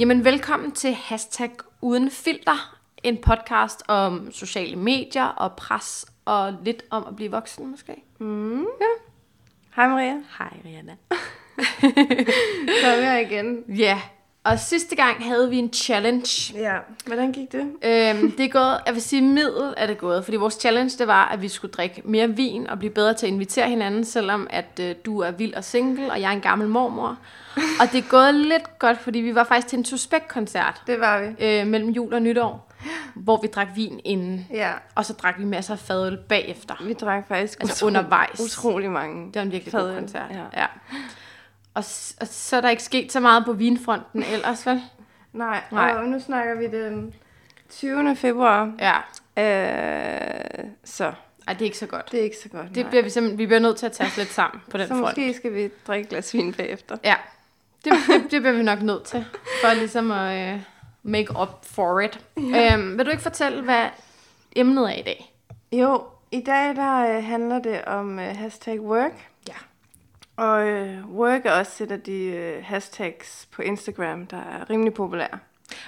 Jamen, velkommen til Hashtag Uden Filter. En podcast om sociale medier og pres og lidt om at blive voksen, måske. Mm. Ja. Hej Maria. Hej, Rihanna. Så er vi her igen. Ja, og sidste gang havde vi en challenge. Ja. Hvordan gik det? Øhm, det er gået, jeg vil sige middel er det gået, fordi vores challenge det var, at vi skulle drikke mere vin og blive bedre til at invitere hinanden, selvom at øh, du er vild og single, og jeg er en gammel mormor. Og det er gået lidt godt, fordi vi var faktisk til en suspekt-koncert Det var vi. øh, mellem jul og nytår, hvor vi drak vin inden, Ja. og så drak vi masser af fadøl bagefter. Vi drak faktisk Altså undervejs. utrolig mange. Det var en virkelig god Fadøl, koncert. ja. ja. Og, og så er der ikke sket så meget på vinfronten ellers, vel? Nej, Nej. og nu snakker vi den 20. februar. Ja. Øh, så Ej, det er ikke så godt. det er ikke så godt. Det nej. bliver vi simpelthen, vi bliver nødt til at tage os lidt sammen på den så front. måske skal vi drikke et glas vin bagefter. Ja, det, det, det bliver vi nok nødt til, for ligesom at uh, make up for it. Ja. Um, vil du ikke fortælle, hvad emnet er i dag? Jo, i dag der øh, handler det om øh, hashtag work. Og øh, work er også et af de øh, hashtags på Instagram, der er rimelig populære.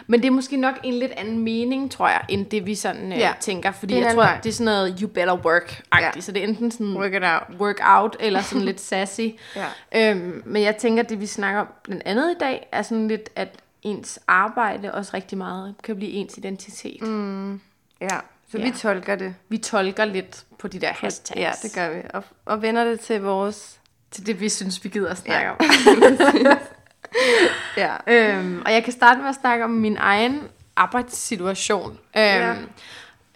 Men det er måske nok en lidt anden mening, tror jeg, end det vi sådan uh, Ja. tænker. Fordi jeg tror, vej. det er sådan noget you better work-agtigt. Ja. Så det er enten sådan Work it out. work out, eller sådan lidt sassy. Ja. Øhm, men jeg tænker, det vi snakker om blandt andet i dag, er sådan lidt, at ens arbejde også rigtig meget kan blive ens identitet. Mm. Ja, så Ja. vi tolker det. Vi tolker lidt på de der hashtags. Ja, det gør vi. Og, og vender det til vores... Til det, vi synes, vi gider at snakke Ja. om. Ja. Øhm, og jeg kan starte med at snakke om min egen arbejdssituation. Øhm, Ja.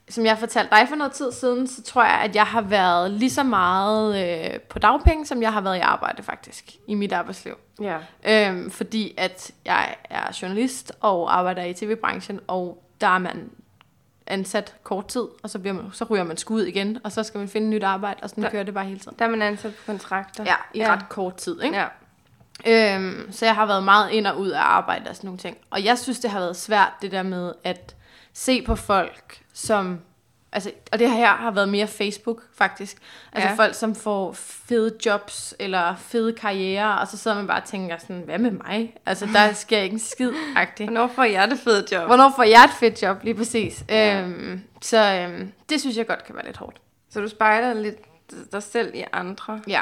Som jeg fortalte dig for noget tid siden, så tror jeg, at jeg har været lige så meget øh, på dagpenge, som jeg har været i arbejde faktisk, i mit arbejdsliv. Ja. Øhm, fordi at jeg er journalist og arbejder i tv-branchen, og der er man ansat kort tid, og så, bliver man, så ryger man skud igen, og så skal man finde nyt arbejde, og sådan Der- kører det bare hele tiden. Der er man ansat på kontrakter. Ja, i ja. ret kort tid, ikke? Ja. Øhm, så jeg har været meget ind og ud af arbejde og sådan nogle ting. Og jeg synes, det har været svært, det der med at se på folk, som... Altså, og det her har været mere Facebook, faktisk. Altså Ja. folk, som får fede jobs eller fede karriere, og så sidder man bare og tænker sådan, hvad med mig? Altså, der sker ikke en skid -agtigt. Hvornår får jeg det fede job? Hvornår får jeg et fedt job, lige præcis? Ja. Øhm, så øhm, det synes jeg godt kan være lidt hårdt. Så du spejler lidt dig selv i andre. Ja,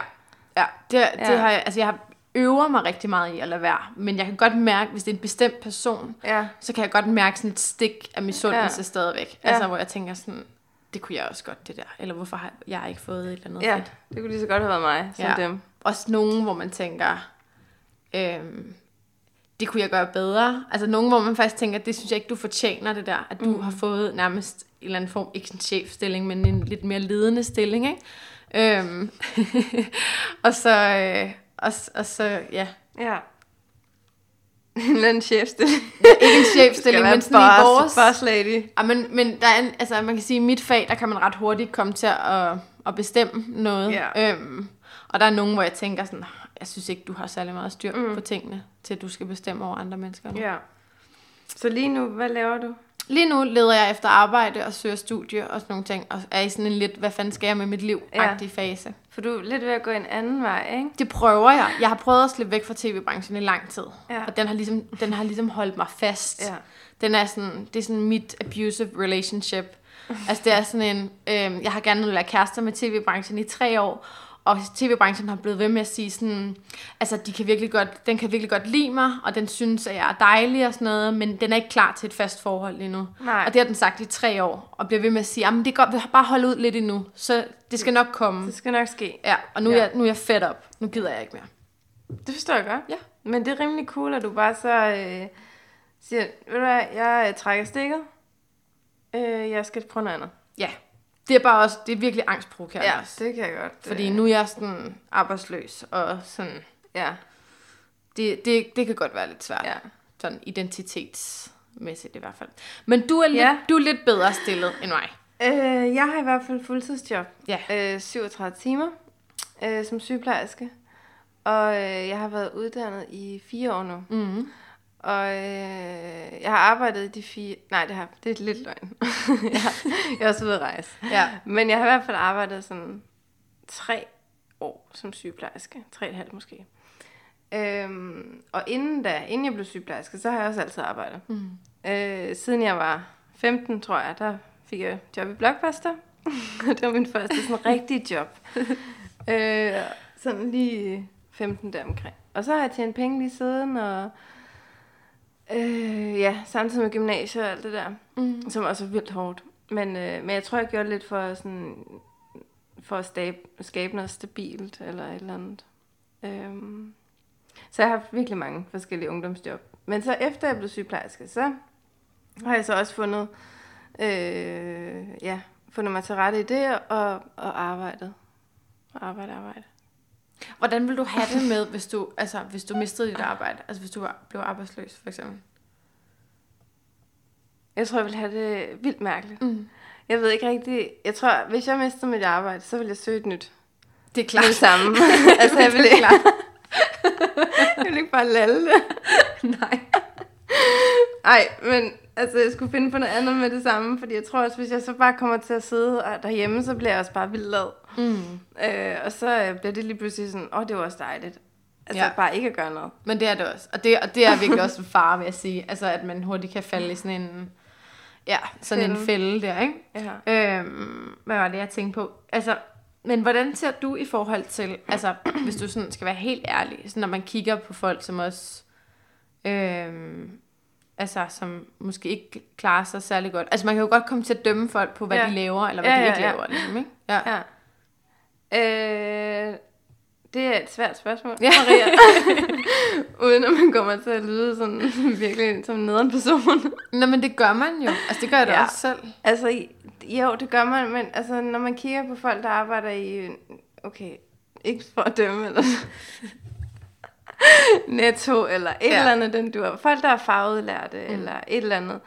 ja. Det, ja. Det har jeg, altså jeg har øver mig rigtig meget i at lade være, men jeg kan godt mærke, hvis det er en bestemt person, Ja. så kan jeg godt mærke sådan et stik af misundelse ja. Stadigvæk. Ja. Altså, hvor jeg tænker sådan, det kunne jeg også godt, det der. Eller hvorfor har jeg ikke fået et eller andet Ja, fedt? det kunne lige så godt have været mig, som Ja. dem. Også nogen, hvor man tænker, øhm, det kunne jeg gøre bedre. Altså nogen, hvor man faktisk tænker, det synes jeg ikke, du fortjener det der. At du mm. har fået nærmest en eller anden form, ikke en chefstilling, men en lidt mere ledende stilling, ikke? Øhm, og så, øh, og, og så, ja, Ja. En eller anden chefstilling. ikke en chefstilling, men sådan i vores... Boss lady. Ja, men, men der er en, altså, man kan sige, at i mit fag, der kan man ret hurtigt komme til at, at bestemme noget. Ja. Øhm, og der er nogen, hvor jeg tænker sådan, jeg synes ikke, du har særlig meget styr mm. på tingene, til at du skal bestemme over andre mennesker. nu." Ja. Så lige nu, hvad laver du? Lige nu leder jeg efter arbejde og søger studie og sådan nogle ting, og er i sådan en lidt, hvad fanden skal jeg med mit liv-agtig fase. For du er lidt ved at gå en anden vej, ikke? Det prøver jeg. Jeg har prøvet at slippe væk fra tv-branchen i lang tid. Ja. Og den har, ligesom, den har ligesom holdt mig fast. Ja. Den er sådan, det er sådan mit abusive relationship. Altså det er sådan en, øh, jeg har gerne ville være kærester med tv-branchen i tre år, og tv-branchen har blevet ved med at sige sådan, altså de kan virkelig godt, den kan virkelig godt lide mig, og den synes, at jeg er dejlig og sådan noget, men den er ikke klar til et fast forhold endnu. Nej. Og det har den sagt i tre år, og bliver ved med at sige, jamen det er godt, bare hold ud lidt endnu, så det skal nok komme. Det skal nok ske. Ja, og nu, er Ja. jeg, nu er jeg fed op. Nu gider jeg ikke mere. Det forstår jeg godt. Ja. Men det er rimelig cool, at du bare så øh, siger, ved du hvad, jeg øh, trækker stikket. Øh, jeg skal prøve noget andet. Ja, det er bare også, det er virkelig angstprovokerende Ja, det kan jeg godt. Fordi nu er jeg sådan arbejdsløs, og sådan, Ja, det, det, det kan godt være lidt svært. ja. Sådan identitetsmæssigt i hvert fald. Men du er, lidt, Ja. du er lidt bedre stillet end mig. Øh, jeg har i hvert fald fuldtidsjob. Ja. Øh, 37 timer øh, som sygeplejerske. Og øh, jeg har været uddannet i fire år nu. Mm-hmm. Og øh, jeg har arbejdet i de fire... Nej, det, har, det er lidt løgn. jeg, har, jeg er også ude at rejse. Ja. Men jeg har i hvert fald arbejdet sådan tre år som sygeplejerske. Tre og et halvt måske. Øhm, og inden da, inden jeg blev sygeplejerske, så har jeg også altid arbejdet. Mm. Øh, siden jeg var 15, tror jeg, der fik jeg job i Blockbuster. det var min første sådan rigtig job. øh, sådan lige 15 der omkring. Og så har jeg tjent penge lige siden, og øh, ja, samtidig med gymnasiet og alt det der, mm. som også er vildt hårdt. Men, øh, men jeg tror, jeg gjorde lidt for sådan, for at skabe, skabe noget stabilt, eller et eller andet. Øhm, så jeg har haft virkelig mange forskellige ungdomsjob. Men så efter jeg blev sygeplejerske, så har jeg så også fundet, øh, ja, fundet mig til rette i det, og, og arbejdet. Arbejde, arbejde. Hvordan vil du have det med, hvis du, altså, hvis du mistede dit arbejde? Altså hvis du var, blev arbejdsløs, for eksempel? Jeg tror, jeg vil have det vildt mærkeligt. Mm. Jeg ved ikke rigtig... Jeg tror, hvis jeg mistede mit arbejde, så ville jeg søge et nyt. Det er klart. Det samme. altså, jeg vil ikke... jeg vil ikke bare lalle det. Nej. Ej, men altså, jeg skulle finde på noget andet med det samme, fordi jeg tror også, hvis jeg så bare kommer til at sidde derhjemme, så bliver jeg også bare vildt lad. Mm. Øh, og så øh, bliver det lige pludselig sådan, åh, oh, det var også dejligt. Altså ja. bare ikke at gøre noget. Men det er det også. Og det, og det er virkelig også en fare, vil jeg sige. Altså, at man hurtigt kan falde i sådan en... Ja, sådan fælde. en fælde der, ikke? Ja. Øhm, hvad var det, jeg tænkte på? Altså, men hvordan ser du i forhold til, altså, hvis du sådan skal være helt ærlig, sådan når man kigger på folk, som også, øhm, altså, som måske ikke klarer sig særlig godt. Altså, man kan jo godt komme til at dømme folk på, hvad ja. de laver, eller hvad ja, de ikke ja, ja. laver, ligesom, ikke? Ja. ja. Øh, det er et svært spørgsmål, ja. Maria. Uden at man kommer til at lyde sådan virkelig som en nederen person. Nå, men det gør man jo. Altså, det gør jeg da ja. også selv. Altså, jo, det gør man, men altså, når man kigger på folk, der arbejder i... Okay, ikke for at dømme, eller netto, eller et ja. eller andet, den du har. Folk, der er farvedlærte, mm. eller et eller andet.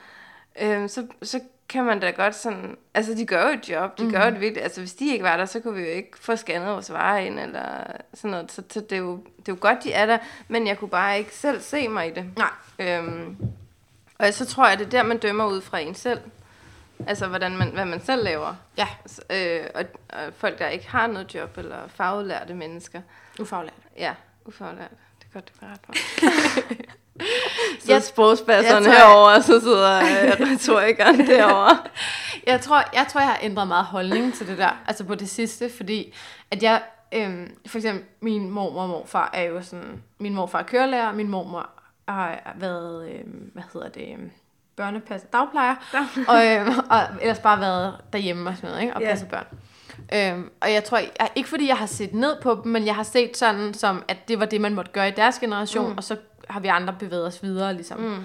Øhm, så, så kan man da godt sådan... Altså, de gør jo et job, de mm. gør jo et vildt... Altså, hvis de ikke var der, så kunne vi jo ikke få scannet vores varer ind, eller sådan noget. Så, så det, er jo, det er jo godt, de er der, men jeg kunne bare ikke selv se mig i det. Nej. Øhm, og så tror jeg, det er der, man dømmer ud fra en selv. Altså, hvordan man, hvad man selv laver. Ja. Så, øh, og, og folk, der ikke har noget job, eller faglærte mennesker. Ufaglært. Ja, ufaglært. Det er godt, du kan ret på. så jeg, sprogspasserne herovre, og så sidder øh, retorikeren derovre. jeg, tror, jeg tror, jeg har ændret meget holdning til det der, altså på det sidste, fordi at jeg, øhm, for eksempel min mormor og morfar er jo sådan, min morfar er kørelærer, min mormor har været, øhm, hvad hedder det, øhm, børnepasser, dagplejer, og, øhm, og ellers bare været derhjemme og sådan noget, ikke? og yeah. passet børn. Øhm, og jeg tror, jeg, ikke fordi jeg har set ned på dem, men jeg har set sådan, som at det var det, man måtte gøre i deres generation, mm. og så har vi andre bevæget os videre, ligesom. Mm.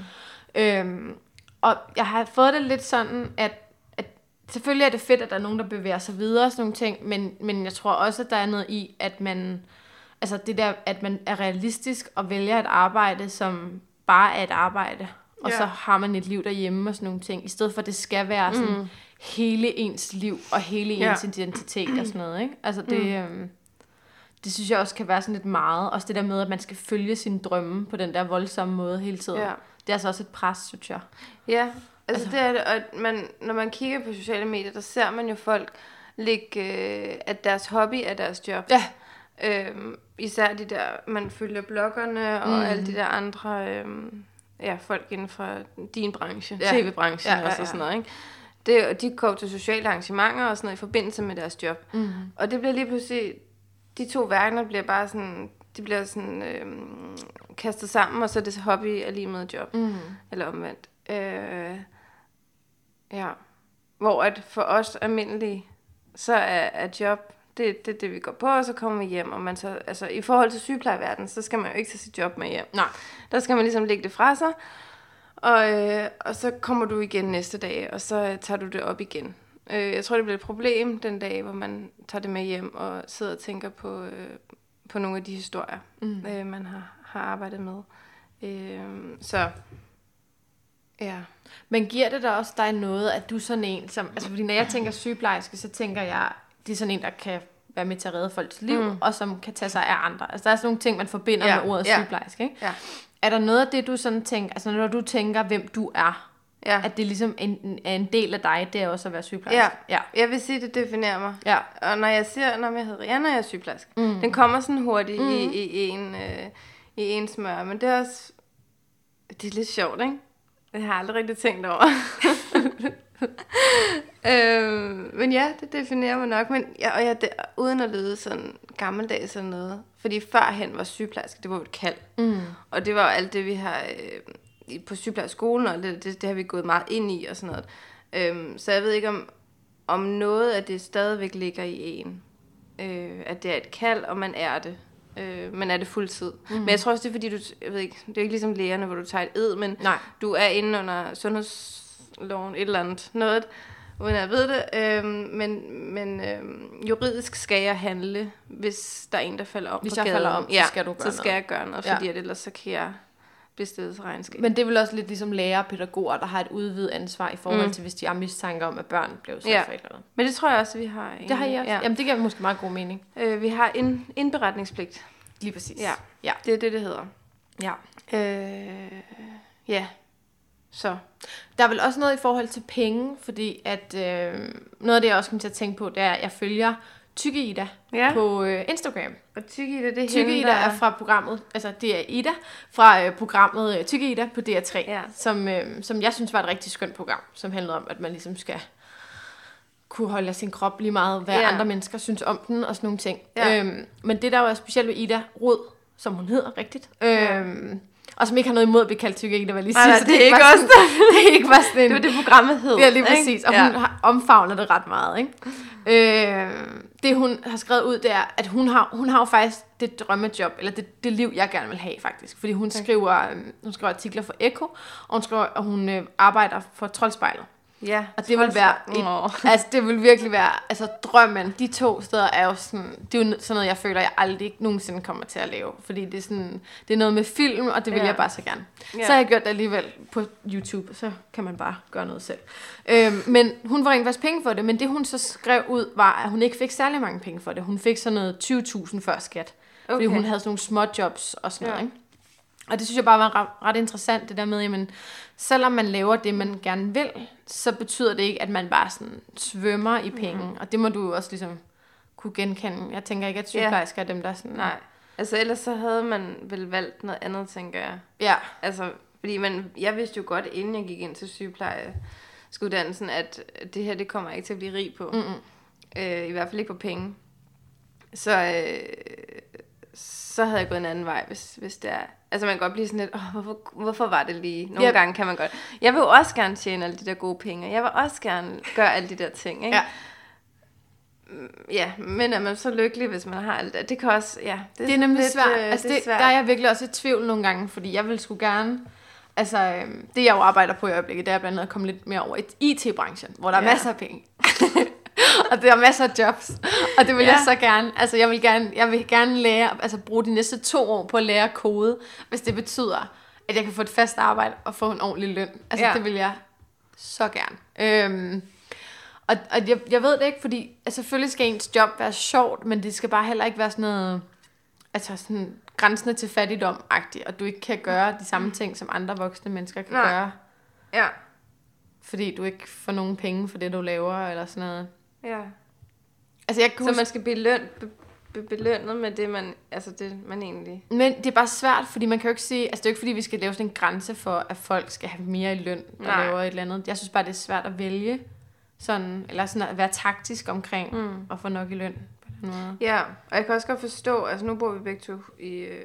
Øhm, og jeg har fået det lidt sådan, at, at selvfølgelig er det fedt, at der er nogen, der bevæger sig videre og sådan nogle ting, men, men jeg tror også, at der er noget i, at man, altså det der, at man er realistisk og vælger et arbejde, som bare er et arbejde, og yeah. så har man et liv derhjemme og sådan nogle ting, i stedet for at det skal være sådan mm. hele ens liv og hele ens yeah. identitet og sådan noget, ikke? Altså det, mm. øhm, det synes jeg også kan være sådan lidt meget, også det der med, at man skal følge sine drømme på den der voldsomme måde hele tiden. Yeah. Det er altså også et pres, synes jeg. Ja, altså, altså det er det, og man, når man kigger på sociale medier, der ser man jo folk lægge, øh, at deres hobby er deres job. Ja. Øhm, især de der, man følger bloggerne og mm. alle de der andre... Øhm, ja, folk inden for din branche, ja. tv-branchen ja, ja, ja. og sådan noget, ikke? Det, de går til sociale arrangementer og sådan noget i forbindelse med deres job. Mm. Og det bliver lige pludselig, de to verdener bliver bare sådan, de bliver sådan øhm, kastet sammen, og så er det hobby er lige med job. Mm. Eller omvendt. Øh, ja. Hvor at for os almindelige, så er, er job det, det, det vi går på, og så kommer vi hjem. Og man så, altså, I forhold til sygeplejeverdenen, så skal man jo ikke tage sit job med hjem. Nej. Der skal man ligesom lægge det fra sig, og, øh, og så kommer du igen næste dag, og så tager du det op igen. Øh, jeg tror, det bliver et problem den dag, hvor man tager det med hjem og sidder og tænker på, øh, på nogle af de historier, mm. øh, man har, har arbejdet med. Øh, så ja. Men giver det da også dig noget, at du sådan en, som, altså fordi når jeg tænker sygeplejerske, så tænker jeg, det er sådan en, der kan være med til at redde folks liv, mm. og som kan tage sig af andre. Altså der er sådan nogle ting, man forbinder ja. med ordet ja. sygeplejerske. Ikke? Ja. Er der noget af det, du sådan tænker, altså når du tænker, hvem du er, ja. at det ligesom en, er en del af dig, det er også at være sygeplejerske? Ja, ja. jeg vil sige, det definerer mig. Ja. Og når jeg siger, når jeg hedder Rihanna, jeg er sygeplejerske, mm. den kommer sådan hurtigt mm. i, i, en, øh, i en smør. Men det er også... Det er lidt sjovt, ikke? Det har jeg aldrig rigtig tænkt over. øhm, men ja, det definerer mig nok. Men, ja, og ja, det, uden at lyde sådan gammeldags eller noget. Fordi førhen var sygeplejerske, det var jo et kald. Mm. Og det var jo alt det, vi har øh, på sygeplejerskolen, og det, det, det har vi gået meget ind i og sådan noget. Øhm, så jeg ved ikke, om, om noget af det stadigvæk ligger i en. Øh, at det er et kald, og man er det. Øh, men er det fuldtid. Mm. Men jeg tror også, det er fordi, du, jeg ved ikke, det er ikke ligesom lægerne, hvor du tager et ed, men Nej. du er inde under sundhedsloven, et eller andet noget, uden jeg ved det. Øh, men men øh, juridisk skal jeg handle, hvis der er en, der falder om Hvis jeg gaden. falder om, ja, så skal du gøre så skal noget. jeg gøre noget, fordi ja. at ellers så kan jeg regnskab. Men det er vel også lidt ligesom lærere og pædagoger, der har et udvidet ansvar i forhold mm. til, hvis de har mistanke om, at børn blev så ja. forældre. Men det tror jeg også, vi har. Det har I også? Ja. Jamen, det giver måske meget god mening. Øh, vi har en indberetningspligt. Lige præcis. Ja. ja, det er det, det hedder. Ja. Øh, ja, så. Der er vel også noget i forhold til penge, fordi at øh, noget af det, jeg også kommer til at tænke på, det er, at jeg følger Tykke Ida ja. på øh, Instagram. Og Tykke Ida, det er Tykke Ida er fra programmet, altså det er Ida fra øh, programmet øh, Tykke Ida på DR3, ja. som, øh, som jeg synes var et rigtig skønt program, som handlede om, at man ligesom skal kunne holde af sin krop lige meget, hvad ja. andre mennesker synes om den og sådan nogle ting. Ja. Øhm, men det der var specielt ved Ida Rod, som hun hedder rigtigt, øhm, og som ikke har noget imod at blive kaldt tykke, det var lige sige. så det, er ikke også det er ikke bare sådan en, Det var det programmet hed. Ja, lige præcis. Og ja. hun har omfavnet det ret meget, ikke? Øh, det hun har skrevet ud, det er, at hun har, hun har jo faktisk det drømmejob, eller det, det liv, jeg gerne vil have faktisk. Fordi hun, okay. skriver, øh, hun skriver artikler for Echo, og hun, skriver, og hun øh, arbejder for Troldspejlet. Ja, og det vil være et, altså det vil virkelig være, altså drømmen, de to steder er jo sådan, det er jo sådan noget, jeg føler, jeg aldrig nogensinde kommer til at lave, fordi det er sådan, det er noget med film, og det vil ja. jeg bare så gerne. Ja. Så har jeg gjort det alligevel på YouTube, så kan man bare gøre noget selv. Øhm, men hun var rent faktisk penge for det, men det hun så skrev ud, var, at hun ikke fik særlig mange penge for det. Hun fik sådan noget 20.000 før skat, okay. fordi hun havde sådan nogle små jobs og sådan ja. noget, ikke? Og det synes jeg bare var ret, ret interessant, det der med, jamen, selvom man laver det, man gerne vil, så betyder det ikke, at man bare sådan svømmer i penge. Mm. Og det må du også ligesom kunne genkende. Jeg tænker ikke, at sygeplejersker er dem, der sådan... Nej, altså ellers så havde man vel valgt noget andet, tænker jeg. Ja. Altså, fordi man, jeg vidste jo godt, inden jeg gik ind til sygeplejerskeuddannelsen, at det her, det kommer jeg ikke til at blive rig på. Mm-hmm. Øh, I hvert fald ikke på penge. Så, øh, så havde jeg gået en anden vej, hvis, hvis det er... Altså man kan godt blive sådan lidt, oh, hvorfor, hvorfor var det lige? Nogle yep. gange kan man godt. Jeg vil jo også gerne tjene alle de der gode penge. Jeg vil også gerne gøre alle de der ting, ikke? Ja. Mm, ja, men er man så lykkelig, hvis man har alt det? Det kan også, ja. Det er, det er nemlig lidt, svært. Øh, altså det, det svært. Der er jeg virkelig også i tvivl nogle gange, fordi jeg vil sgu gerne... Altså, øhm, det jeg jo arbejder på i øjeblikket, det er blandt andet at komme lidt mere over i IT-branchen, hvor der ja. er masser af penge. og der er masser af jobs. Og det vil ja. jeg så gerne. Altså, jeg vil gerne, jeg vil gerne lære, altså bruge de næste to år på at lære kode, hvis det betyder, at jeg kan få et fast arbejde og få en ordentlig løn. Altså, ja. det vil jeg så gerne. Øhm, og, og jeg, jeg ved det ikke, fordi altså, selvfølgelig skal ens job være sjovt, men det skal bare heller ikke være sådan noget, altså sådan grænsende til fattigdom-agtigt, og du ikke kan gøre de samme ting, som andre voksne mennesker kan Nej. gøre. Ja. Fordi du ikke får nogen penge for det, du laver, eller sådan noget. Ja. Altså, jeg kan Så man skal beløn, be, be, belønnet med det, man, altså det, man egentlig... Men det er bare svært, fordi man kan jo ikke sige... Altså, det er jo ikke, fordi vi skal lave sådan en grænse for, at folk skal have mere i løn, der Nej. laver et eller andet. Jeg synes bare, det er svært at vælge sådan, eller sådan at være taktisk omkring mm. at få nok i løn på den måde. Ja, og jeg kan også godt forstå, altså nu bor vi begge to i øh,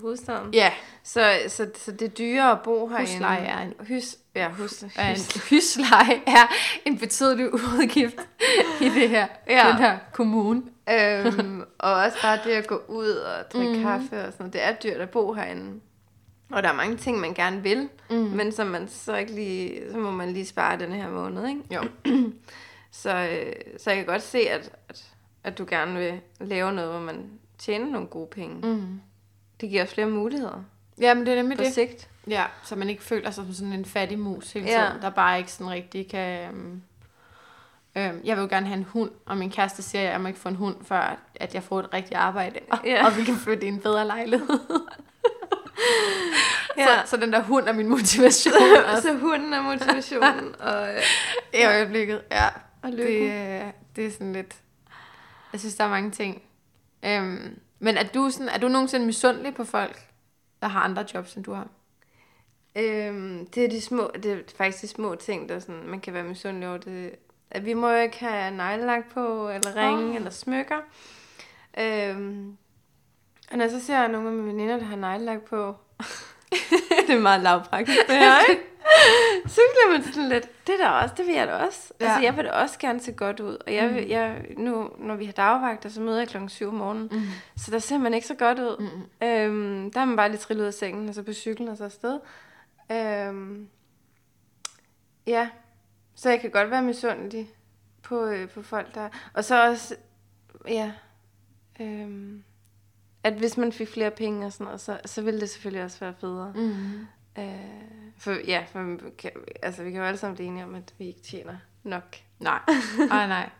hovedstaden. Ja. Så, så, så det er dyrere at bo herinde. Husleje er en, hus, ja, hus, hus. En, husleje er en betydelig udgift i det her, ja. den her kommune. Øhm, og også bare det at gå ud og drikke mm. kaffe og sådan noget. Det er dyrt at bo herinde. Og der er mange ting, man gerne vil, mm. men som man så ikke lige, så må man lige spare den her måned, ikke? Jo. så, øh, så jeg kan godt se, at, at, at du gerne vil lave noget, hvor man tjener nogle gode penge. Mm. Det giver flere muligheder. Ja, men det er nemlig på det. sigt. Ja, så man ikke føler sig som sådan en fattig mus hele tiden, ja. der bare ikke sådan rigtig kan... Øhm, øhm, jeg vil jo gerne have en hund, og min kæreste siger, at jeg må ikke få en hund, før at jeg får et rigtigt arbejde, og, ja. og vi kan flytte i en bedre lejlighed. ja. så, så den der hund er min motivation. Så hunden er motivationen. og, øh, I øjeblikket, ja. Og lykken. Det, øh, det er sådan lidt... Jeg synes, der er mange ting. Øhm, men er du, sådan, er du nogensinde misundelig på folk? der har andre jobs, end du har? Øhm, det er de små, det er faktisk de små ting, der sådan, man kan være misundelig over. Det, at vi må jo ikke have neglelak på, eller ringe, oh. eller smykker. Øhm, og når så ser jeg nogle af mine veninder, der har neglelak på, det er meget lavpraktisk, det her, ikke? så bliver man sådan lidt, det der også, det vil jeg da også. Ja. Altså, jeg vil da også gerne se godt ud. Og jeg, vil, mm. jeg, nu, når vi har dagvagter, så møder jeg klokken 7 om morgenen. Mm. Så der ser man ikke så godt ud. Mm. Øhm, der er man bare lidt trillet ud af sengen, og så på cyklen og så afsted. Øhm, ja, så jeg kan godt være misundelig på, øh, på folk, der... Og så også, ja, øhm, at hvis man fik flere penge og sådan noget, så, så ville det selvfølgelig også være federe. Mm. Øh, for ja, for, kan, altså, vi kan jo alle sammen blive enige om, at vi ikke tjener nok. Nej, nej, nej.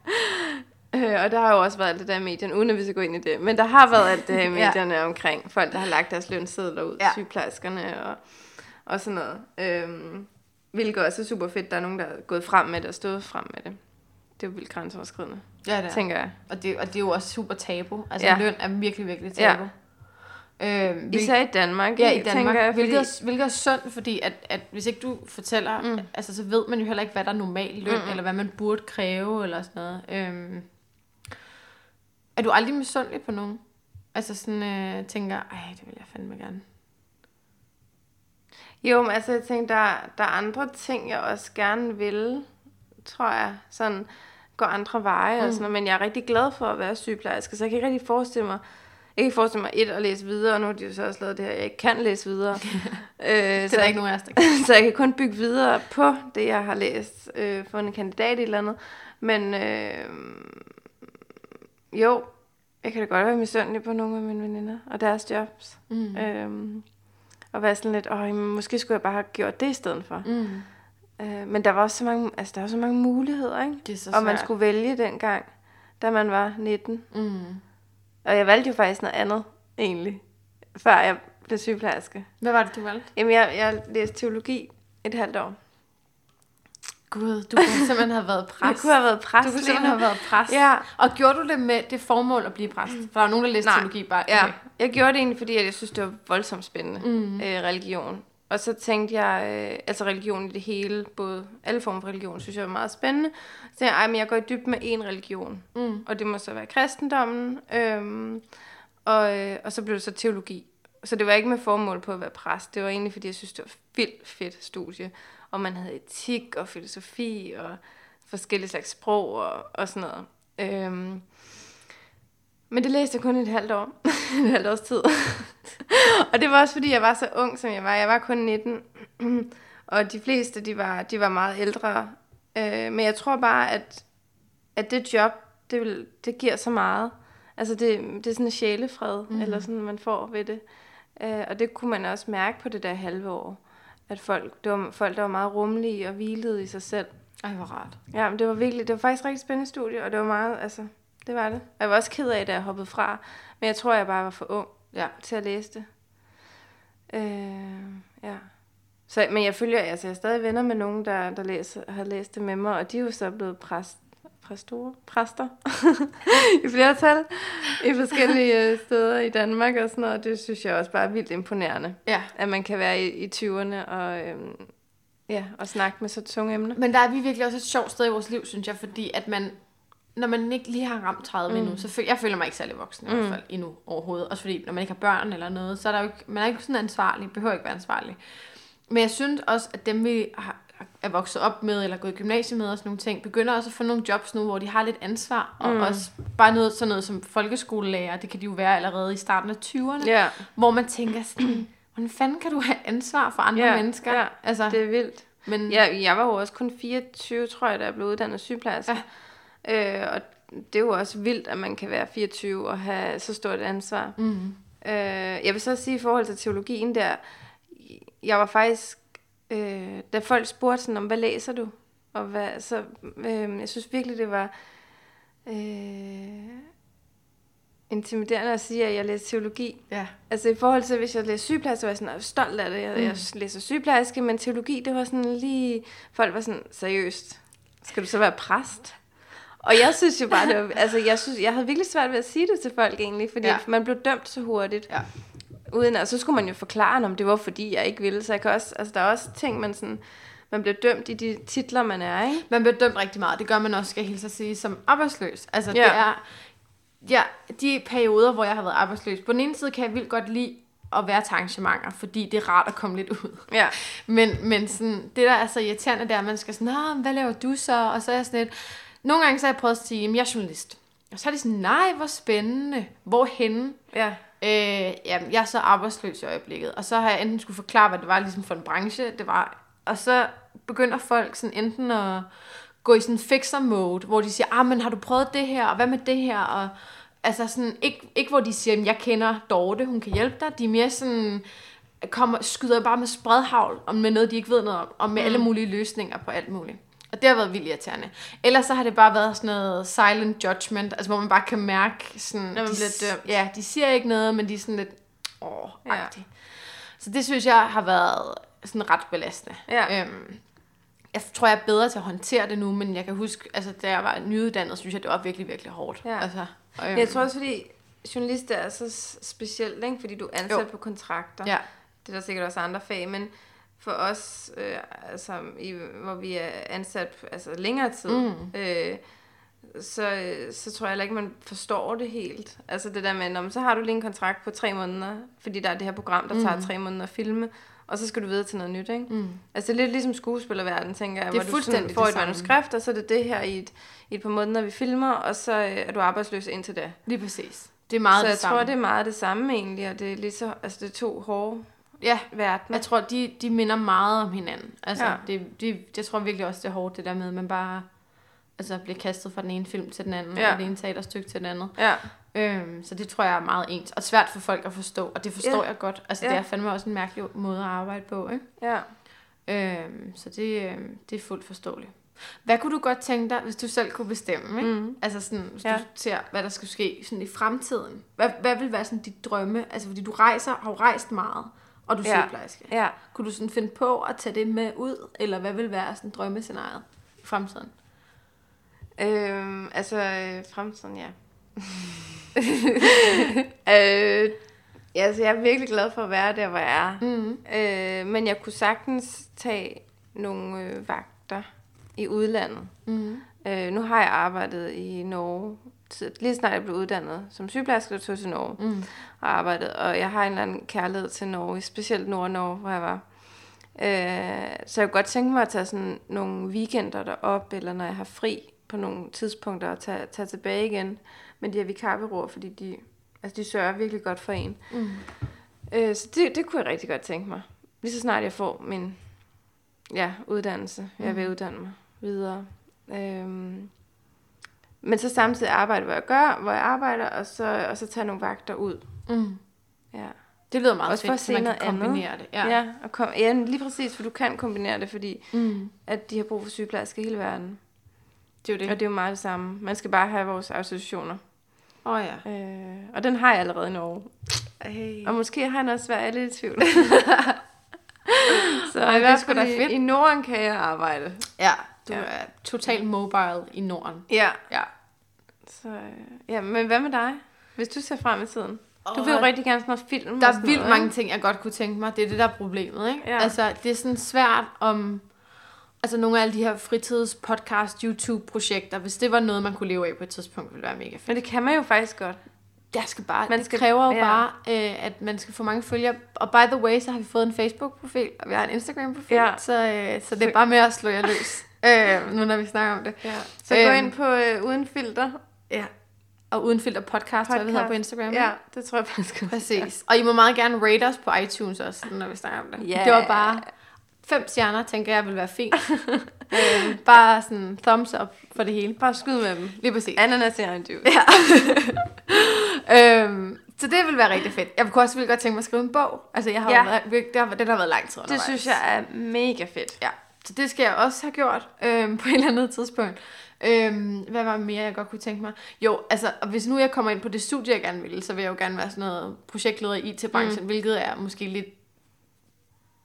øh, og der har jo også været alt det der i medierne, uden at vi skal gå ind i det. Men der har været alt det her i medierne ja. omkring folk, der har lagt deres lønsedler ud, ja. sygeplejerskerne og, og sådan noget. Øhm, hvilket også er super fedt. Der er nogen, der er gået frem med det og stået frem med det. Det er jo vildt grænseoverskridende, ja, det er. tænker jeg. Og det, og det er jo også super tabu. Altså ja. løn er virkelig, virkelig tabu. Ja. Øh, hvil... Især i Danmark, ja, i Danmark jeg. Fordi... Hvilket, er, hvilket er sundt, fordi at, at hvis ikke du fortæller, mm. altså, så ved man jo heller ikke, hvad der er normal løn, mm. eller hvad man burde kræve, eller sådan noget. Øh, er du aldrig misundelig på nogen? Altså sådan øh, tænker, ej, det vil jeg fandme gerne. Jo, men altså jeg tænker, der, der er andre ting, jeg også gerne vil, tror jeg. Sådan gå andre veje mm. og sådan noget. Men jeg er rigtig glad for at være sygeplejerske, så jeg kan ikke rigtig forestille mig, jeg kan forestille mig et at læse videre, og nu har de jo så også lavet det her, jeg ikke kan læse videre. øh, det er så der ikke nogen af os, der kan. så jeg kan kun bygge videre på det, jeg har læst, øh, for en kandidat i et eller andet. Men øh, jo, jeg kan da godt være misundelig på nogle af mine veninder og deres jobs. Mm. Øhm, og være sådan lidt, åh, måske skulle jeg bare have gjort det i stedet for. Mm. Øh, men der var også så mange, altså der var så mange muligheder, ikke? Det er så og man skulle vælge dengang, da man var 19. Mm. Og jeg valgte jo faktisk noget andet, egentlig, før jeg blev sygeplejerske. Hvad var det, du valgte? Jamen, jeg, jeg læste teologi et halvt år. Gud, du kunne simpelthen have været præst. Jeg kunne have været præst. Du kunne simpelthen have været præst. Ja. Og gjorde du det med det formål at blive præst? For der er nogen, der læste teologi bare. Okay. Ja, jeg gjorde det egentlig, fordi jeg synes, det var voldsomt spændende, mm. øh, religion. Og så tænkte jeg, øh, altså religion i det hele, både alle former for religion, synes jeg var meget spændende. Så tænkte jeg, men jeg går i dyb med én religion, mm. og det må så være kristendommen. Øhm, og, øh, og så blev det så teologi. Så det var ikke med formål på at være præst, det var egentlig, fordi jeg synes, det var vildt fedt studie. Og man havde etik og filosofi og forskellige slags sprog og, og sådan noget. Øhm, men det læste jeg kun et halvt år. et halvt års tid. og det var også, fordi jeg var så ung, som jeg var. Jeg var kun 19. og de fleste, de var, de var meget ældre. Øh, men jeg tror bare, at, at det job, det, vil, det giver så meget. Altså, det, det er sådan en sjælefred, mm. eller sådan, man får ved det. Øh, og det kunne man også mærke på det der halve år. At folk, det var folk, der var meget rummelige og hvilede i sig selv. Ej, hvor rart. Ja, men det var virkelig, det var faktisk rigtig spændende studie, og det var meget, altså, det var det. Og jeg var også ked af, da jeg hoppede fra. Men jeg tror, jeg bare var for ung ja. til at læse det. Øh, ja. Så, men jeg følger, altså jeg er stadig venner med nogen, der, der læser, har læst det med mig, og de er jo så blevet præst, præstore, præster i flertal i forskellige øh, steder i Danmark og sådan noget. Det synes jeg også bare er vildt imponerende, ja. at man kan være i, i 20'erne og, øhm, ja, og snakke med så tunge emner. Men der er vi virkelig også et sjovt sted i vores liv, synes jeg, fordi at man, når man ikke lige har ramt 30 mm. endnu, så føler jeg føler mig ikke særlig voksen i mm. hvert fald endnu overhovedet. Også fordi, når man ikke har børn eller noget, så er der jo ikke, man er ikke sådan ansvarlig, behøver ikke være ansvarlig. Men jeg synes også, at dem vi har, er vokset op med, eller gået i gymnasiet med og sådan nogle ting, begynder også at få nogle jobs nu, hvor de har lidt ansvar, og mm. også bare noget, sådan noget som folkeskolelærer, det kan de jo være allerede i starten af 20'erne, yeah. hvor man tænker sådan, hvordan fanden kan du have ansvar for andre yeah, mennesker? Ja, altså, det er vildt. Men ja, jeg var jo også kun 24, tror jeg, da jeg blev uddannet sygeplejerske. Ja. Øh, og det er jo også vildt, at man kan være 24 og have så stort ansvar. Mm. Øh, jeg vil så sige i forhold til teologien der, jeg var faktisk, øh, da folk spurgte sådan om, hvad læser du? Og hvad, så, øh, jeg synes virkelig, det var øh, intimiderende at sige, at jeg læser teologi. Ja. Altså i forhold til, hvis jeg læser sygeplejerske, så var jeg sådan stolt af det. Jeg, mm. jeg læser sygeplejerske, men teologi, det var sådan lige, folk var sådan, seriøst, skal du så være præst? Og jeg synes jo bare, det var, altså jeg, synes, jeg havde virkelig svært ved at sige det til folk egentlig, fordi ja. man blev dømt så hurtigt. Ja. uden, og så skulle man jo forklare, om det var fordi, jeg ikke ville. Så jeg kan også, altså, der er også ting, man sådan, man bliver dømt i de titler, man er, ikke? Man bliver dømt rigtig meget. Det gør man også, skal jeg hilse at sige, som arbejdsløs. Altså, ja. det er, ja, de perioder, hvor jeg har været arbejdsløs. På den ene side kan jeg vildt godt lide at være til arrangementer, fordi det er rart at komme lidt ud. Ja. Men, men sådan, det, der er så irriterende, det er, at man skal sådan, hvad laver du så? Og så er jeg sådan lidt, nogle gange så har jeg prøvet at sige, at jeg er journalist. Og så er de sådan, nej, hvor spændende. Hvorhenne? Ja. Øh, jamen, jeg er så arbejdsløs i øjeblikket. Og så har jeg enten skulle forklare, hvad det var ligesom for en branche, det var. Og så begynder folk sådan enten at gå i sådan fixer mode, hvor de siger, ah, men har du prøvet det her, og hvad med det her, og altså sådan, ikke, ikke hvor de siger, jeg kender Dorte, hun kan hjælpe dig, de er mere sådan, kommer, skyder bare med spredhavl, og med noget, de ikke ved noget om, og med mm. alle mulige løsninger på alt muligt. Og det har været vildt irriterende. Ellers så har det bare været sådan noget silent judgment, altså hvor man bare kan mærke sådan... Når man de, bliver dømt. Ja, de siger ikke noget, men de er sådan lidt... Åh, ja. Så det synes jeg har været sådan ret belastende. Ja. Øhm, jeg tror, jeg er bedre til at håndtere det nu, men jeg kan huske, altså da jeg var nyuddannet, synes jeg, det var virkelig, virkelig hårdt. Ja. Altså, øhm, jeg tror også, fordi journalist er så specielt, ikke? fordi du er ansat jo. på kontrakter. Ja. Det er der sikkert også andre fag, men for os, øh, altså, i, hvor vi er ansat altså, længere tid, mm. øh, så, så tror jeg heller ikke, man forstår det helt. Altså det der med, om, så har du lige en kontrakt på tre måneder, fordi der er det her program, der tager mm. tre måneder at filme, og så skal du videre til noget nyt, ikke? Mm. Altså det er lidt ligesom skuespillerverden, tænker jeg, det hvor du sådan, får et manuskript, og så er det det her i et, i et par måneder, vi filmer, og så øh, er du arbejdsløs indtil da. Lige præcis. Det er meget så det jeg samme. tror, det er meget det samme egentlig, og det er lige så, altså det er to hårde ja, verdener. Jeg tror, de, de minder meget om hinanden. Altså, Ja. det, det, jeg tror virkelig også, det er hårdt, det der med, at man bare altså, bliver kastet fra den ene film til den anden, Ja. og det ene teaterstykke til den anden. Ja, Øhm, så det tror jeg er meget ens, og svært for folk at forstå, og det forstår Ja. jeg godt. Altså, Ja. det er fandme også en mærkelig måde at arbejde på, ikke? ja. Øhm, så det, øhm, det er fuldt forståeligt. Hvad kunne du godt tænke dig, hvis du selv kunne bestemme? Ikke? Mm. Altså sådan, hvis Ja. du ser, hvad der skal ske sådan i fremtiden. Hvad, hvad vil være sådan dit drømme? Altså fordi du rejser, har jo rejst meget, og du er Ja. sygeplejerske. Ja. Kunne du sådan finde på at tage det med ud, eller hvad vil være sådan drømmescenariet i fremtiden? Øhm, altså, øh, fremtiden, ja. øh, ja, altså, jeg er virkelig glad for at være der, hvor jeg er. Mm. Øh, men jeg kunne sagtens tage nogle øh, vagter i udlandet. Mm. Øh, nu har jeg arbejdet i Norge. Tid- Lige snart jeg blev uddannet som sygeplejerske, tog til Norge Mm. og arbejdet. Og jeg har en eller anden kærlighed til Norge, specielt Nord-Norge, hvor jeg var. Øh, så jeg kunne godt tænke mig at tage sådan nogle weekender derop, eller når jeg har fri på nogle tidspunkter, og tage, tage tilbage igen med de her vikarbyråer, fordi de, altså de sørger virkelig godt for en. Mm. Øh, så det, det kunne jeg rigtig godt tænke mig. Lige så snart jeg får min ja, uddannelse. Jeg vil uddanne mig videre. Øhm, men så samtidig arbejde, hvor jeg gør, hvor jeg arbejder, og så, og så tage nogle vagter ud. Mm. Ja. Det lyder meget Også for fedt, at så man se kan noget andet. kombinere det. Ja, ja, og kom, ja, lige præcis, for du kan kombinere det, fordi Mm. at de har brug for sygeplejersker i hele verden. Det er jo det. Og det er jo meget det samme. Man skal bare have vores autorisationer. Åh oh, ja. Øh, og den har jeg allerede i Norge. Hey. Og måske har han også været lidt i tvivl. så Ej, i det er hvert sgu fald da i, i Norden kan jeg arbejde. Ja, du Ja. er totalt mobile i Norden. Ja. Ja. Så, ja, men hvad med dig? Hvis du ser frem i tiden. Du vil jo rigtig gerne sådan noget film Der er vildt noget, mange ikke? ting, jeg godt kunne tænke mig. Det er det, der er problemet, ikke? Ja. Altså, det er sådan svært om... Altså, nogle af alle de her fritids, podcast, YouTube-projekter, hvis det var noget, man kunne leve af på et tidspunkt, ville være mega fedt. Men det kan man jo faktisk godt. Jeg skal bare, Man det skal- kræver jo ja. bare, øh, at man skal få mange følgere. Og by the way, så har vi fået en Facebook-profil, og vi har en Instagram-profil, Ja. så, øh, så det er bare med at slå jer løs, øh, nu når vi snakker om det. Ja. Så gå Øhm. ind på øh, Uden Filter. Ja. Og uden filter podcast, hvad vi hedder på Instagram. Ja, det tror jeg faktisk. Præcis. Og I må meget gerne rate os på iTunes også, når vi snakker om det. Ja. Det var bare fem stjerner, tænker jeg, vil være fint. øh, bare sådan thumbs up for det hele. Bare skyd med dem. Lige præcis. Ananas i egen juice. Ja. øhm, så det vil være rigtig fedt. Jeg kunne også vildt godt tænke mig at skrive en bog. Altså, jeg har Ja. været, det har, den har været lang tid Det undervejs. synes jeg er mega fedt. Ja, så det skal jeg også have gjort øhm, på et eller andet tidspunkt. Øhm, hvad var mere, jeg godt kunne tænke mig? Jo, altså, og hvis nu jeg kommer ind på det studie, jeg gerne vil, så vil jeg jo gerne være sådan noget projektleder i IT-branchen, mm. hvilket er måske lidt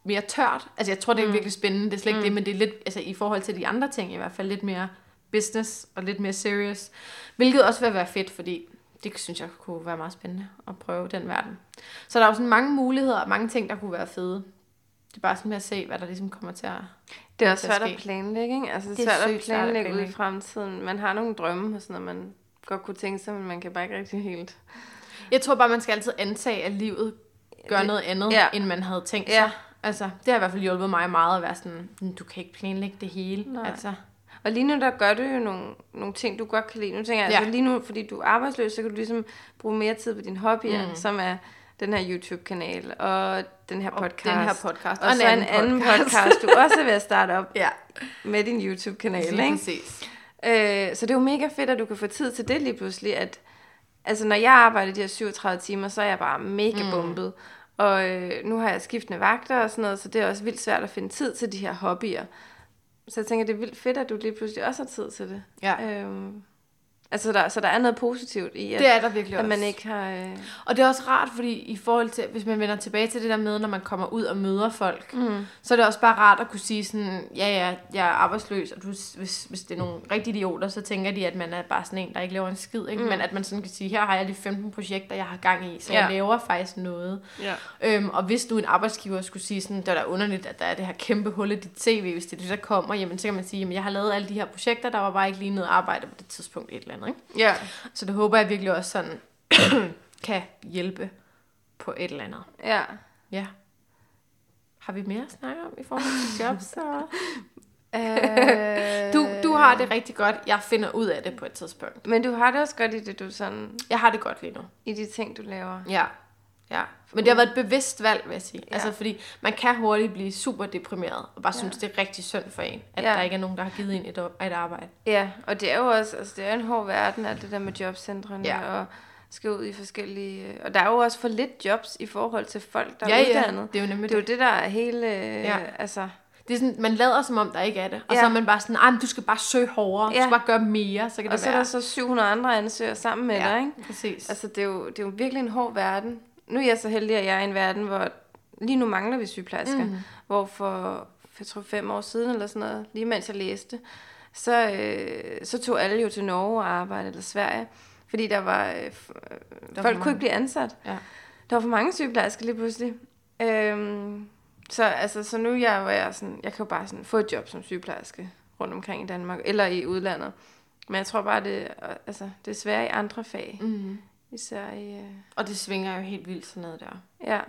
mere tørt. Altså, jeg tror, det er mm. virkelig spændende, det er slet ikke mm. det, men det er lidt, altså i forhold til de andre ting, i hvert fald lidt mere business og lidt mere serious. Hvilket også vil være fedt, fordi det synes jeg kunne være meget spændende at prøve den verden. Så der er jo sådan mange muligheder og mange ting, der kunne være fede. Det er bare sådan med at se, hvad der ligesom kommer til at Det er også svært at planlægge, ikke? Altså, det er, svært at planlægge, at planlægge ud i fremtiden. Man har nogle drømme og sådan noget, man godt kunne tænke sig, men man kan bare ikke rigtig helt... Jeg tror bare, man skal altid antage, at livet gør noget andet, ja. end man havde tænkt sig. Ja. Altså, det har i hvert fald hjulpet mig meget at være sådan, du kan ikke planlægge det hele. Nej. Altså. Og lige nu, der gør du jo nogle, nogle ting, du godt kan lide. Nu tænker jeg, ja. altså lige nu, fordi du er arbejdsløs, så kan du ligesom bruge mere tid på din hobbyer, mm. som er den her YouTube-kanal, og den her podcast. Og den her podcast. Og, og så en anden podcast. podcast, du også er ved at starte op ja. med din YouTube-kanal. Lige ikke? præcis. Øh, så det er jo mega fedt, at du kan få tid til det lige pludselig, at altså når jeg arbejder de her 37 timer, så er jeg bare mega mm. bumpet. Og øh, nu har jeg skiftende vagter og sådan noget, så det er også vildt svært at finde tid til de her hobbyer. Så jeg tænker, det er vildt fedt, at du lige pludselig også har tid til det. Ja. Øhm, Altså, der, så der er noget positivt i, at, det er der virkelig at man ikke har... Øh... Og det er også rart, fordi i forhold til, hvis man vender tilbage til det der med, når man kommer ud og møder folk, mm. så er det også bare rart at kunne sige sådan, ja, ja, jeg er arbejdsløs, og du, hvis, hvis det er nogle rigtige idioter, så tænker de, at man er bare sådan en, der ikke laver en skid, ikke? Mm. men at man sådan kan sige, her har jeg de 15 projekter, jeg har gang i, så ja. jeg laver faktisk noget. Ja. Øhm, og hvis du en arbejdsgiver skulle sige sådan, det er da underligt, at der er det her kæmpe hul i dit CV, hvis det er det, der kommer, jamen så kan man sige, jamen jeg har lavet alle de her projekter, der var bare ikke lige noget arbejde på det tidspunkt et eller andet andet. Ikke? Ja. Så det håber jeg virkelig også sådan kan hjælpe på et eller andet. Ja. Ja. Har vi mere at snakke om i forhold til jobs? Så? Øh... du, du har det rigtig godt. Jeg finder ud af det på et tidspunkt. Men du har det også godt i det, du sådan... Jeg har det godt lige nu. I de ting, du laver. Ja. Ja, men det har været et bevidst valg, vil jeg sige. Ja. Altså, fordi man kan hurtigt blive super deprimeret, og bare ja. synes, det er rigtig synd for en, at ja. der ikke er nogen, der har givet en et, et arbejde. Ja, og det er jo også, altså det er en hård verden, alt det der med jobcentrene, ja. og skal ud i forskellige... Og der er jo også for lidt jobs i forhold til folk, der ja, er uddannet. Ja, det er jo nemlig det. er jo det, der er hele... Ja. Altså, det er sådan, man lader som om, der ikke er det. Og ja. så er man bare sådan, ah, du skal bare søge hårdere, ja. du skal bare gøre mere, så kan det Og så være. er der så 700 andre ansøgere sammen med ja, dig, ikke? præcis. Altså, det er, jo, det er jo virkelig en hård verden nu er jeg så heldig, at jeg er i en verden, hvor lige nu mangler vi sygeplejersker. Mm. Hvor for, jeg tror, fem år siden eller sådan noget, lige mens jeg læste, så, øh, så tog alle jo til Norge og arbejdede, eller Sverige, fordi der var, øh, der folk kunne ikke blive ansat. Ja. Der var for mange sygeplejersker lige pludselig. Øhm, så, altså, så nu jeg, var jeg, sådan, jeg kan jo bare sådan, få et job som sygeplejerske rundt omkring i Danmark, eller i udlandet. Men jeg tror bare, det, altså, det er svært i andre fag. Mm. Især i... Uh... Og det svinger jo helt vildt sådan noget der. Ja.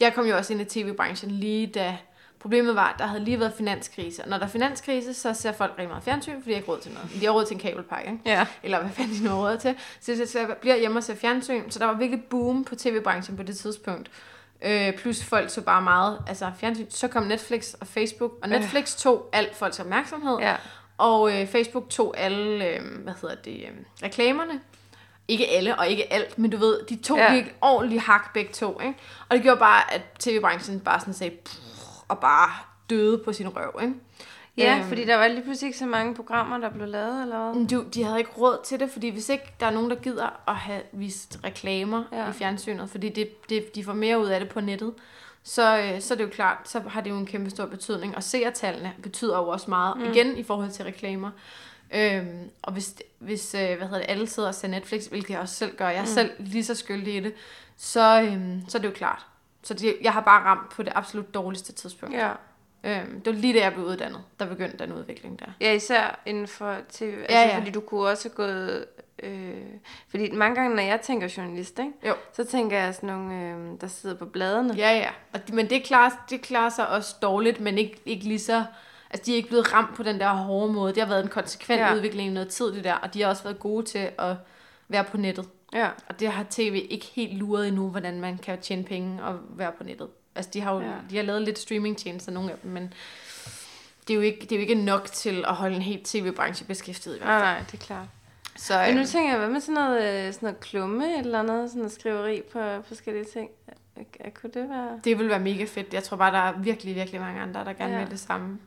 Jeg kom jo også ind i tv-branchen lige da... Problemet var, at der havde lige været finanskrise. Og når der er finanskrise, så ser folk rigtig meget fjernsyn, fordi de har ikke råd til noget. De har råd til en kabelpakke, ikke? Ja. Eller hvad fanden de nu har råd til. Så, så jeg bliver hjemme og ser fjernsyn. Så der var virkelig boom på tv-branchen på det tidspunkt. Øh, plus folk så bare meget altså fjernsyn. Så kom Netflix og Facebook. Og Netflix tog alt folks opmærksomhed. Ja. Og øh, Facebook tog alle, øh, hvad hedder det, øh, reklamerne ikke alle og ikke alt, men du ved, de to ja. gik ordentligt hak begge to, ikke? Og det gjorde bare, at tv-branchen bare sådan sagde, og bare døde på sin røv, ikke? Ja, øhm, fordi der var lige pludselig ikke så mange programmer, der blev lavet, eller hvad? Du, de havde ikke råd til det, fordi hvis ikke der er nogen, der gider at have vist reklamer ja. i fjernsynet, fordi det, det, de får mere ud af det på nettet, så, øh, så er det jo klart, så har det jo en kæmpe stor betydning. Og seertallene betyder jo også meget, mm. igen i forhold til reklamer. Øhm, og hvis, hvis øh, hvad hedder det, alle sidder og ser Netflix, hvilket jeg også selv gør, jeg er mm. selv lige så skyldig i det, så, øhm, så er det jo klart. Så det, jeg har bare ramt på det absolut dårligste tidspunkt. Ja. Øhm, det var lige da jeg blev uddannet, der begyndte den udvikling der. Ja, især inden for TV. Altså, ja, ja. fordi du kunne også have gået... Øh, fordi mange gange, når jeg tænker journalist, ikke? Jo. så tænker jeg sådan nogle, øh, der sidder på bladene. Ja, ja. Og, men det klarer, det klarer sig også dårligt, men ikke, ikke lige så altså de er ikke blevet ramt på den der hårde måde. Det har været en konsekvent ja. udvikling i noget tid, det der, og de har også været gode til at være på nettet. Ja. Og det har tv ikke helt luret endnu, hvordan man kan tjene penge og være på nettet. Altså de har jo ja. de har lavet lidt streamingtjenester, nogle af dem, men det er, jo ikke, det er jo ikke nok til at holde en helt tv-branche beskæftiget i hvert fald. Nej, nej, det er klart. Så, Men nu øhm, tænker jeg, hvad med sådan noget, øh, sådan noget klumme eller andet, sådan noget skriveri på forskellige ting? Kunne det være... Det vil være mega fedt. Jeg tror bare, der er virkelig, virkelig mange andre, der gerne ja. vil det samme.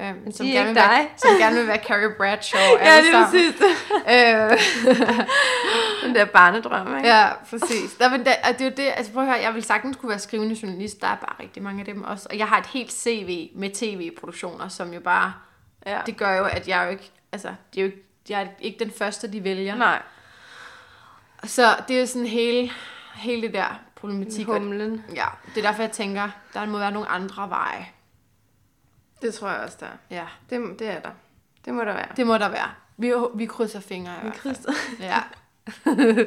Øhm, som, gerne vil være, som gerne vil være Carrie Bradshaw. ja, det er præcis øh. Den der barnedrøm, ikke? Ja, præcis. Der, men der, det er jo det, altså prøv at høre, jeg vil sagtens kunne være skrivende journalist, der er bare rigtig mange af dem også. Og jeg har et helt CV med tv-produktioner, som jo bare, ja. det gør jo, at jeg jo ikke, altså, det er jo ikke, jeg er ikke den første, de vælger. Nej. Så det er sådan hele, hele det der problematik. Humlen. Ja, det er derfor, jeg tænker, der må være nogle andre veje. Det tror jeg også, der er. Ja. Det, det er der. Det må der være. Det må der være. Vi, vi krydser fingre i Vi hvert fald. krydser. Ja.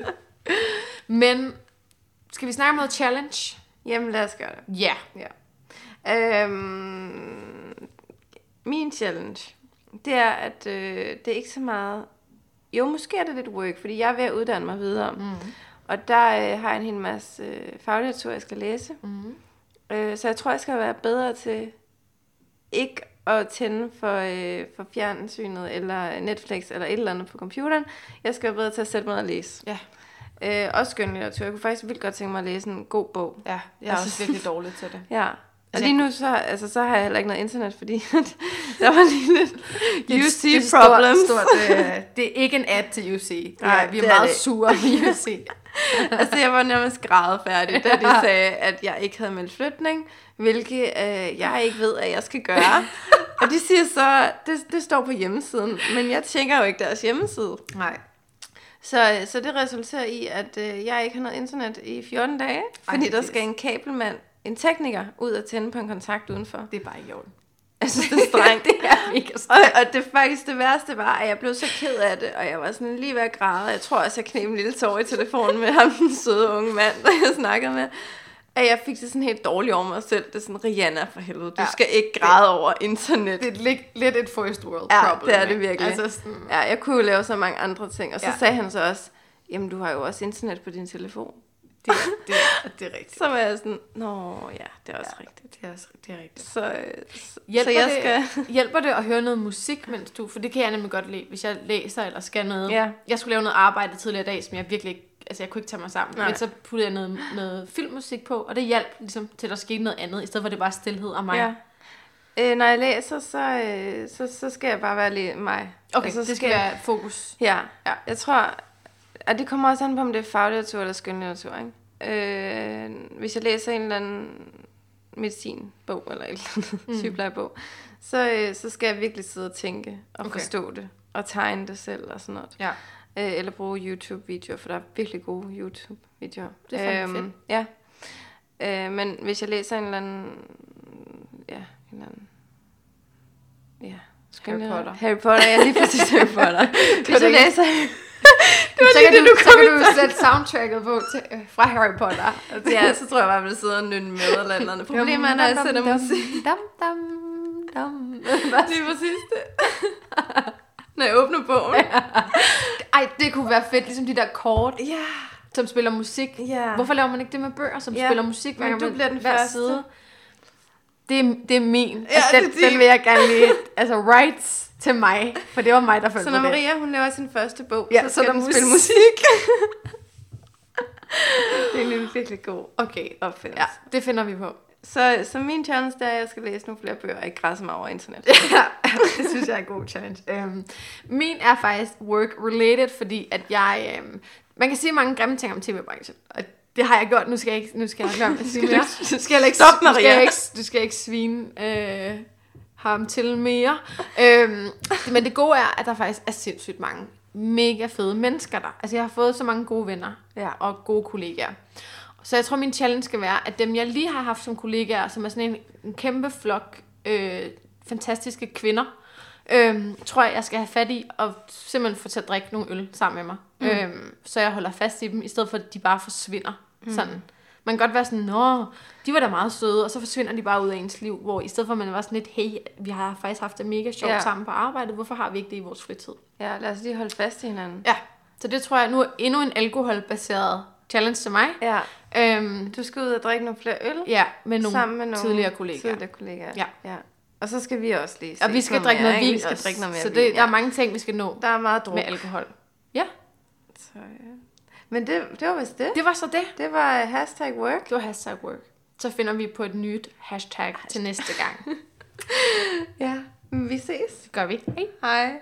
Men skal vi snakke om noget challenge? Jamen, lad os gøre det. Ja. Ja. Øhm, min challenge, det er, at øh, det er ikke så meget... Jo, måske er det lidt work, fordi jeg er ved at uddanne mig videre. Mm. Og der øh, har jeg en hel masse øh, faglitteratur, jeg skal læse. Mm. Øh, så jeg tror, jeg skal være bedre til ikke at tænde for, øh, for fjernsynet eller Netflix eller et eller andet på computeren. Jeg skal være bedre til at sætte mig og læse. Ja. Øh, også skønlitteratur. Jeg kunne faktisk vildt godt tænke mig at læse en god bog. Ja, jeg er også virkelig dårlig til det. Ja. Altså, lige nu så, altså, så har jeg heller ikke noget internet, fordi der var lige lidt UC er problems. Stort, stort, øh, det er ikke en ad til UC. Det er, Nej, vi er er meget det. sure med UC. altså, jeg var nærmest grædefærdig, da de sagde, at jeg ikke havde meldt flytning, hvilket øh, jeg ikke ved, at jeg skal gøre. og de siger så, det, det står på hjemmesiden, men jeg tjekker jo ikke deres hjemmeside. Nej. Så, så det resulterer i, at øh, jeg ikke har noget internet i 14 dage, fordi det der er skal en kabelmand, en tekniker, ud og tænde på en kontakt udenfor. Det er bare i orden. Jeg synes, det er strengt. det er mega Og, og det faktisk det værste var, at jeg blev så ked af det, og jeg var sådan lige ved at græde. Jeg tror også, jeg knep en lille tår i telefonen med ham, den søde unge mand, der jeg snakkede med. At jeg fik det sådan helt dårligt over mig selv. Det er sådan, Rihanna for helvede, du Ja. ja. skal ikke græde over internet. Det er lidt, lidt et first world Ja, problem. det er det virkelig. Altså sådan, Ja, jeg kunne jo lave så mange andre ting. Og så Ja. ja. sagde han så også, jamen du har jo også internet på din telefon. Det, det, det er rigtigt. Så var jeg sådan, nå ja, det er også ja. rigtigt. Det er, også, det er rigtigt. Så, øh, så, Hjælper, så jeg det, skal... hjælper det at høre noget musik, mens du... For det kan jeg nemlig godt lide, hvis jeg læser eller skal noget. Ja. Jeg skulle lave noget arbejde tidligere i dag, som jeg virkelig ikke... Altså, jeg kunne ikke tage mig sammen. Nej. Men så puttede jeg noget, noget filmmusik på, og det hjalp ligesom til, at der skete noget andet, i stedet for at det bare er stillhed og mig. Ja. Øh, når jeg læser, så, øh, så, så skal jeg bare være lige mig. Okay, Og så det skal være fokus. Ja, Ja. ja. jeg tror, at det kommer også an på, om det er faglitteratur eller skønlitteratur, ikke? Øh, hvis jeg læser en eller anden medicinbog eller et eller andet mm. sygeplejebog, så, øh, så skal jeg virkelig sidde og tænke og Okay. forstå det, og tegne det selv og sådan noget. Ja. Øh, eller bruge YouTube-videoer, for der er virkelig gode YouTube-videoer. Det er fandme fedt. Ja. Øh, men hvis jeg læser en eller anden... Ja, en eller anden... Ja. Harry Potter. Harry Potter, ja, lige præcis Harry Potter. hvis ikke- læser... Det var så, lige kan det, du, du så kom kan i du sætte soundtracket på til, øh, fra Harry Potter. ja, så tror jeg bare, at jeg vil sidde og nynne med eller et eller andet. Problemet er, når jeg sætter musik. Dum, dum, dum. Lige præcis det. når jeg åbner bogen. Ej, det kunne være fedt, ligesom de der kort, Ja. som spiller musik. Ja. Hvorfor laver man ikke det med bøger, som Ja, spiller musik? men du man- bliver den første. Side? Det er, det er min. Ja, altså, den, det er din. den vil jeg gerne lige... Altså, rights til mig. For det var mig, der følte Så når det. Maria, hun laver sin første bog, Ja, så så skal der den spille musik. det er en virkelig god Okay, opfindelse. ja, det finder vi på. Så, så min challenge er, at jeg skal læse nogle flere bøger, og ikke græsse mig over internet. Ja, det synes jeg er en god challenge. Um, min er faktisk work-related, fordi at jeg... Um, man kan sige mange grimme ting om tv-branchen, og det har jeg gjort. Nu skal jeg ikke, nu skal jeg nok sige mere. Nu skal jeg ikke, Stop, skal Maria. jeg ikke, du skal ikke svine øh, ham til mere. Øhm, men det gode er, at der faktisk er sindssygt mange mega fede mennesker der. Altså, jeg har fået så mange gode venner Ja. og gode kollegaer. Så jeg tror, min challenge skal være, at dem, jeg lige har haft som kollegaer, som er sådan en, en kæmpe flok øh, fantastiske kvinder, øh, tror jeg, jeg skal have fat i og simpelthen få til at drikke nogle øl sammen med mig. Mm. Øh, så jeg holder fast i dem, i stedet for, at de bare forsvinder. Mm. Sådan. Man kan godt være sådan, nå, de var da meget søde, og så forsvinder de bare ud af ens liv, hvor i stedet for, at man var sådan lidt, hey, vi har faktisk haft det mega sjovt. Ja. sammen på arbejdet, hvorfor har vi ikke det i vores fritid? Ja, lad os lige holde fast i hinanden. Ja, så det tror jeg nu er endnu en alkoholbaseret challenge til mig. Ja. Øhm, Du skal ud og drikke nogle flere øl. ja, med nogle, sammen med nogle tidligere kollegaer. Tidligere kollegaer. Ja. ja. Og så skal vi også lige Og vi skal drikke mere, noget vin Vi skal også. drikke noget mere Så vin, det, ja. der er mange ting, vi skal nå Der er meget druk. med alkohol. Ja, Så, ja. Men det, det var vist det. det var så det. Det var hashtag work. Det var hashtag work. Så finder vi på et nyt hashtag, hashtag. til næste gang. Ja, vi ses. Det gør vi. Hej. Hej.